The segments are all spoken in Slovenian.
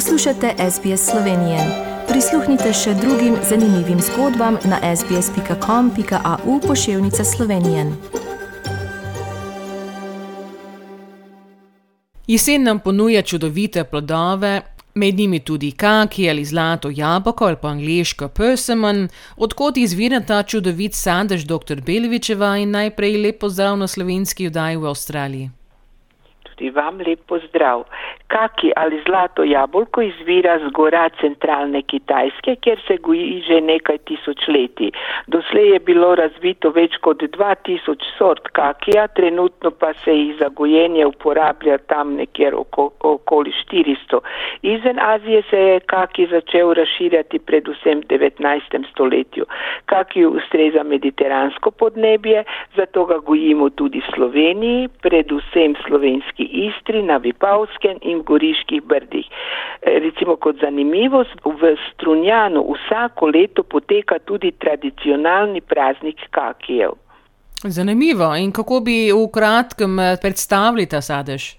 Poslušate SBS Slovenije. Prisluhnite še drugim zanimivim zgodbam na sbsp.com.au pošiljka Slovenije. Jesen nam ponuja čudovite plodove, med njimi tudi kaki ali zlato jabolko ali pa angliško persimmon, odkot izvira ta čudovit sadež dr. Belvičeva in najprej lepo zdrav na slovenski vdaji v Avstraliji. Tudi vam lep pozdrav. Kaki ali zlato jabolko izvira z gora centralne Kitajske, kjer se goji že nekaj tisočletij. Doslej je bilo razvito več kot 2000 sort kakija, trenutno pa se jih za gojenje uporablja tam nekjer oko, okoli 400. Izven Azije se je kaki začel razširjati predvsem v 19. stoletju. Kaki ustreza mediteransko podnebje, zato ga gojimo tudi v Sloveniji, predvsem slovenski Istri, na Vipavskem in v Goriških brdih. Recimo kot zanimivost, v Strunjanu vsako leto poteka tudi tradicionalni praznik kakijev. Zanimivo. In kako bi v kratkem predstavili ta sadež?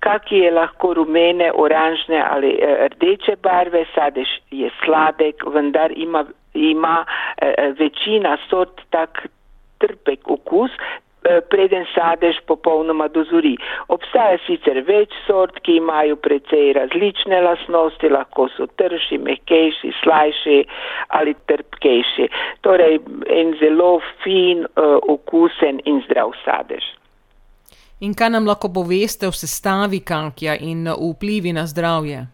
Kaki je lahko rumene, oranžne ali rdeče barve, sadež je sladek, vendar ima, ima večina sort tak trpek okus, preden sadež popolnoma dozori. Obstaja sicer več sort, ki imajo precej različne lasnosti, lahko so trši, mehkejši, slajši ali trpkejši. Torej, en zelo fin, okusen in zdrav sadež. In kaj nam lahko poveste o sestavi kakija in vplivi na zdravje?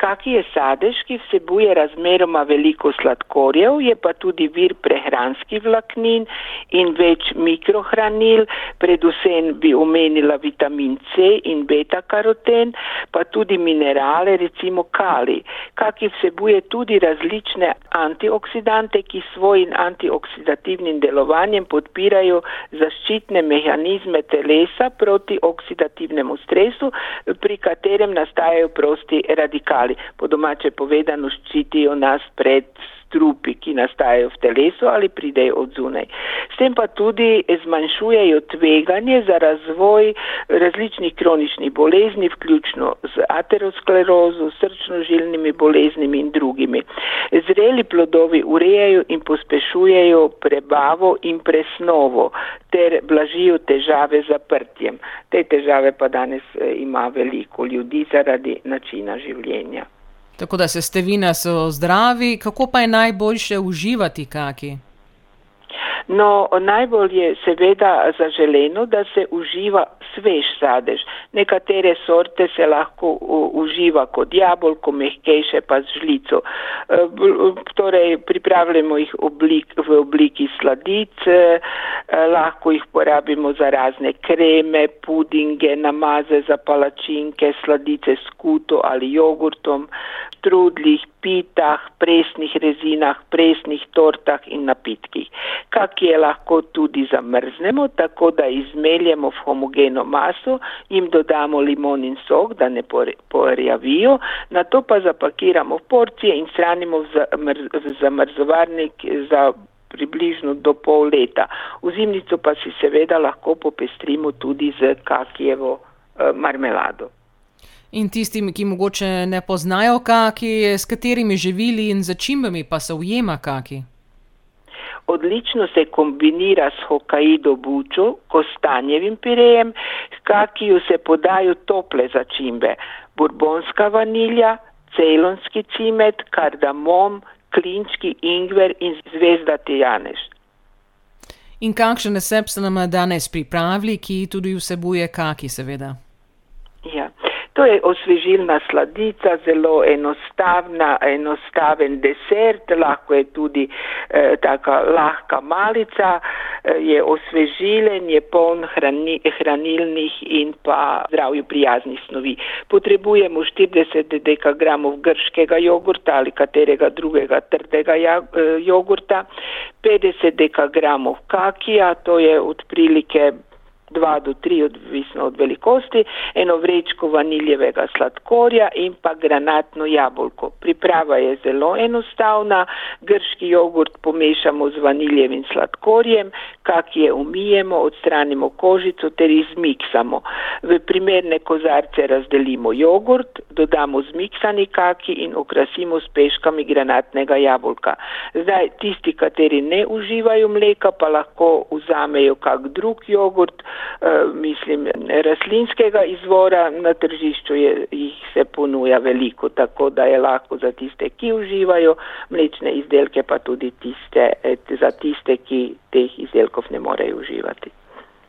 Kaki je sadež, ki vsebuje razmeroma veliko sladkorjev, je pa tudi vir prehranskih vlaknin in več mikrohranil, predvsem bi omenila vitamin C in beta-karoten, pa tudi minerale, recimo kali. Kaki vsebuje tudi različne antioksidante, ki svojim antioksidativnim delovanjem podpirajo zaščitne mehanizme telesa proti oksidativnemu stresu, pri katerem nastajajo prosti radikali. Po domače povedano ščitijo nas pred strupi, ki nastajajo v telesu ali pridejo od zunaj. S tem pa tudi zmanjšujejo tveganje za razvoj različnih kroničnih bolezni, vključno z aterosklerozo, srčno-žilnimi boleznimi in drugimi. Zreli plodovi urejajo in pospešujejo prebavo in presnovo ter blažijo težave z zaprtjem. Te težave pa danes ima veliko ljudi zaradi načina življenja. Tako da sestavine so zdravi, kako pa je najboljše uživati kaki? No, najbolj je seveda zaželeno, da se uživa svež sadež. Nekatere sorte se lahko uživa kot jabolko, mehkejše pa z žlico. Torej, pripravljamo jih oblik, v obliki sladic, lahko jih porabimo za razne kreme, pudinge, namaze za palačinke, sladice s kuto ali jogurtom, trudlih, pitah, presnih rezinah, presnih tortah in napitkih. Kaki je lahko tudi zamrznemo, tako da izmeljemo v homogeno maso, jim dodamo limonin sok, da ne porjavijo, na to pa zapakiramo v porcije in shranimo v zamrzovarnik za približno do pol leta. V zimnico pa si seveda lahko popestrimo tudi z kakijevo marmelado. In tistim, ki mogoče ne poznajo kaki, s katerimi živili in začimbami pa se ujema kaki? Odlično se kombinira s hokaido bučo, kostanjevim pirejem, kakiju se podajo tople začimbe, burbonska vanilja, cejlonski cimet, kardamom, klinčki, ingver in zvezdati janež. In kakšen recept ste nam danes pripravili, ki tudi vsebuje kaki, seveda? Ja. To je osvežilna sladica, zelo enostavna, enostaven desert, lahko je tudi eh, taka lahka malica, eh, je osvežilen, je poln hrani, hranilnih in pa zdravju prijaznih snovi. Potrebujemo 40 dekagramov grškega jogurta ali katerega drugega trdega jogurta, 50 dekagramov kakija, to je odprilike 2 do 3, odvisno od velikosti, eno vrečko vaniljevega sladkorja in pa granatno jabolko. Priprava je zelo enostavna, grški jogurt pomešamo z vaniljevim sladkorjem, kak je umijemo, odstranimo kožico ter izmiksamo. V primerne kozarce razdelimo jogurt, dodamo zmiksani kaki in okrasimo s peškami granatnega jabolka. Zdaj, tisti, kateri ne uživajo mleka, pa lahko vzamejo kak drug jogurt, Eh, mislim, rastlinskega izvora na tržišču je, jih se ponuja veliko, tako da je lahko za tiste, ki uživajo mlečne izdelke, pa tudi tiste, eh, za tiste, ki teh izdelkov ne morejo uživati.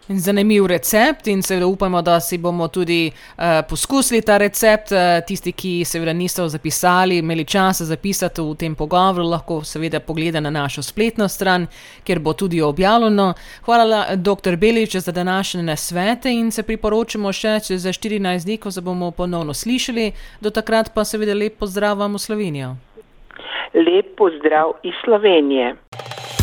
Zanimiv recept in seveda upamo, da si bomo tudi uh, poskusili ta recept. Uh, tisti, ki seveda niste zapisali, imeli čas zapisati v tem pogovoru, lahko seveda pogleda na našo spletno stran, kjer bo tudi objavljeno. Hvala, dr. Belič, za današnje nasvete in se priporočamo še čez 14 dni, ko se bomo ponovno slišali. Do takrat pa seveda lep pozdrav vam v Slovenijo. Lep pozdrav iz Slovenije.